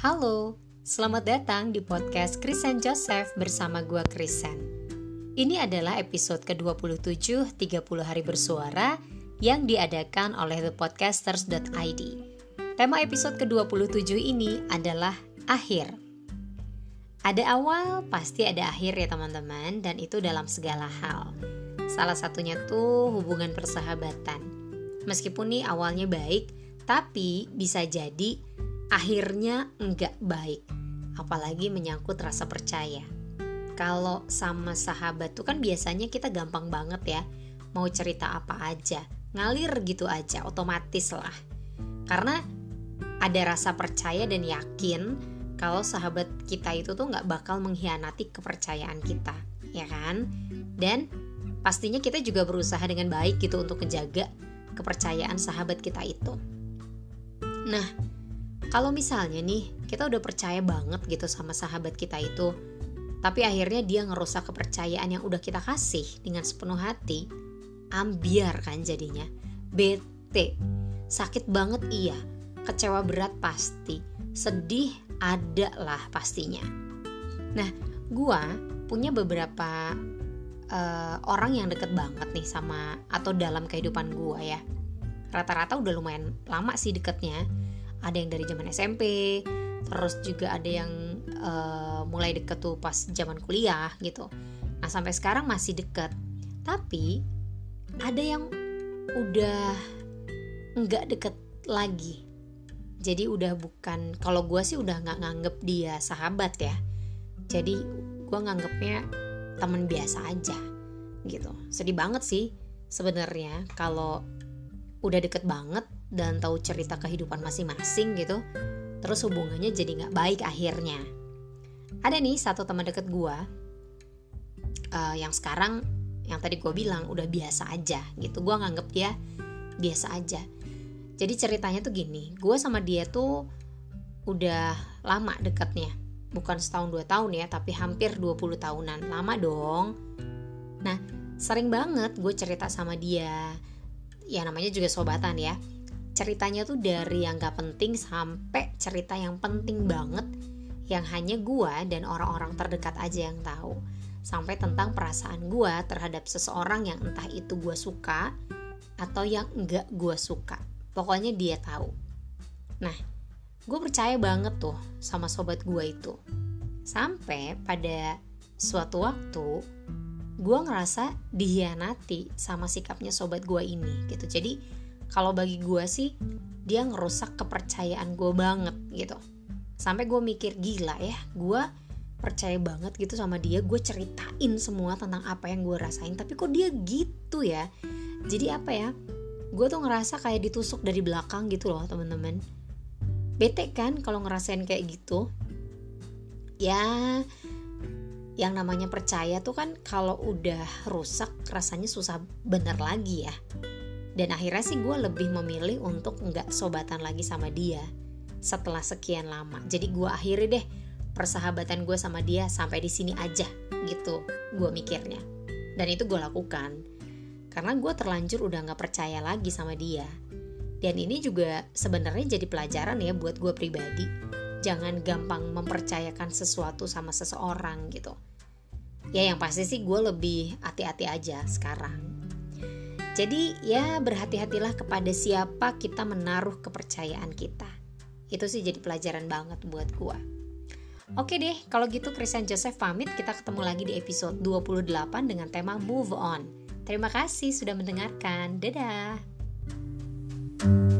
Halo, selamat datang di podcast Krisen Joseph bersama gua Krisen. Ini adalah episode ke-27 30 hari bersuara yang diadakan oleh thepodcasters.id. Tema episode ke-27 ini adalah akhir. Ada awal, pasti ada akhir ya teman-teman dan itu dalam segala hal. Salah satunya tuh hubungan persahabatan. Meskipun nih awalnya baik, tapi bisa jadi akhirnya enggak baik. Apalagi menyangkut rasa percaya. Kalau sama sahabat tuh kan biasanya kita gampang banget ya mau cerita apa aja. Ngalir gitu aja otomatis lah. Karena ada rasa percaya dan yakin kalau sahabat kita itu tuh nggak bakal mengkhianati kepercayaan kita ya kan? Dan pastinya kita juga berusaha dengan baik gitu untuk menjaga kepercayaan sahabat kita itu. Nah kalau misalnya nih kita udah percaya banget gitu sama sahabat kita itu tapi akhirnya dia ngerusak kepercayaan yang udah kita kasih dengan sepenuh hati ambiar kan jadinya. Bete. Sakit banget iya. Kecewa berat pasti. Sedih ada lah pastinya. Nah gua punya beberapa uh, orang yang deket banget nih sama atau dalam kehidupan gua ya. Rata-rata udah lumayan lama sih deketnya ada yang dari zaman SMP terus juga ada yang uh, mulai deket tuh pas zaman kuliah gitu. Nah sampai sekarang masih deket. Tapi ada yang udah nggak deket lagi. Jadi udah bukan kalau gue sih udah nggak nganggep dia sahabat ya. Jadi gue nganggepnya teman biasa aja gitu. Sedih banget sih sebenarnya kalau udah deket banget dan tahu cerita kehidupan masing-masing gitu. Terus hubungannya jadi nggak baik akhirnya. Ada nih satu teman deket gue uh, yang sekarang yang tadi gue bilang udah biasa aja gitu. Gue nganggep dia biasa aja. Jadi ceritanya tuh gini gue sama dia tuh udah lama deketnya. Bukan setahun dua tahun ya tapi hampir 20 tahunan. Lama dong. Nah sering banget gue cerita sama dia. Ya namanya juga sobatan ya ceritanya tuh dari yang gak penting sampai cerita yang penting banget yang hanya gua dan orang-orang terdekat aja yang tahu. Sampai tentang perasaan gua terhadap seseorang yang entah itu gua suka atau yang enggak gua suka. Pokoknya dia tahu. Nah gue percaya banget tuh sama sobat gue itu. Sampai pada suatu waktu gue ngerasa dihianati sama sikapnya sobat gue ini gitu. Jadi kalau bagi gue sih dia ngerusak kepercayaan gue banget gitu. Sampai gue mikir gila ya gue percaya banget gitu sama dia gue ceritain semua tentang apa yang gue rasain. Tapi kok dia gitu ya? Jadi apa ya? Gue tuh ngerasa kayak ditusuk dari belakang gitu loh temen-temen bete kan kalau ngerasain kayak gitu? Ya yang namanya percaya tuh kan kalau udah rusak rasanya susah bener lagi ya dan akhirnya sih gue lebih memilih untuk nggak sobatan lagi sama dia setelah sekian lama. Jadi gue akhiri deh persahabatan gue sama dia sampai di sini aja gitu gue mikirnya. Dan itu gue lakukan. Karena gue terlanjur udah nggak percaya lagi sama dia. Dan ini juga sebenarnya jadi pelajaran ya buat gue pribadi. Jangan gampang mempercayakan sesuatu sama seseorang gitu. Ya yang pasti sih gue lebih hati-hati aja sekarang jadi ya berhati-hatilah kepada siapa kita menaruh kepercayaan kita. Itu sih jadi pelajaran banget buat gua. Oke deh, kalau gitu Christian Joseph pamit. Kita ketemu lagi di episode 28 dengan tema Move On. Terima kasih sudah mendengarkan. Dadah. thank you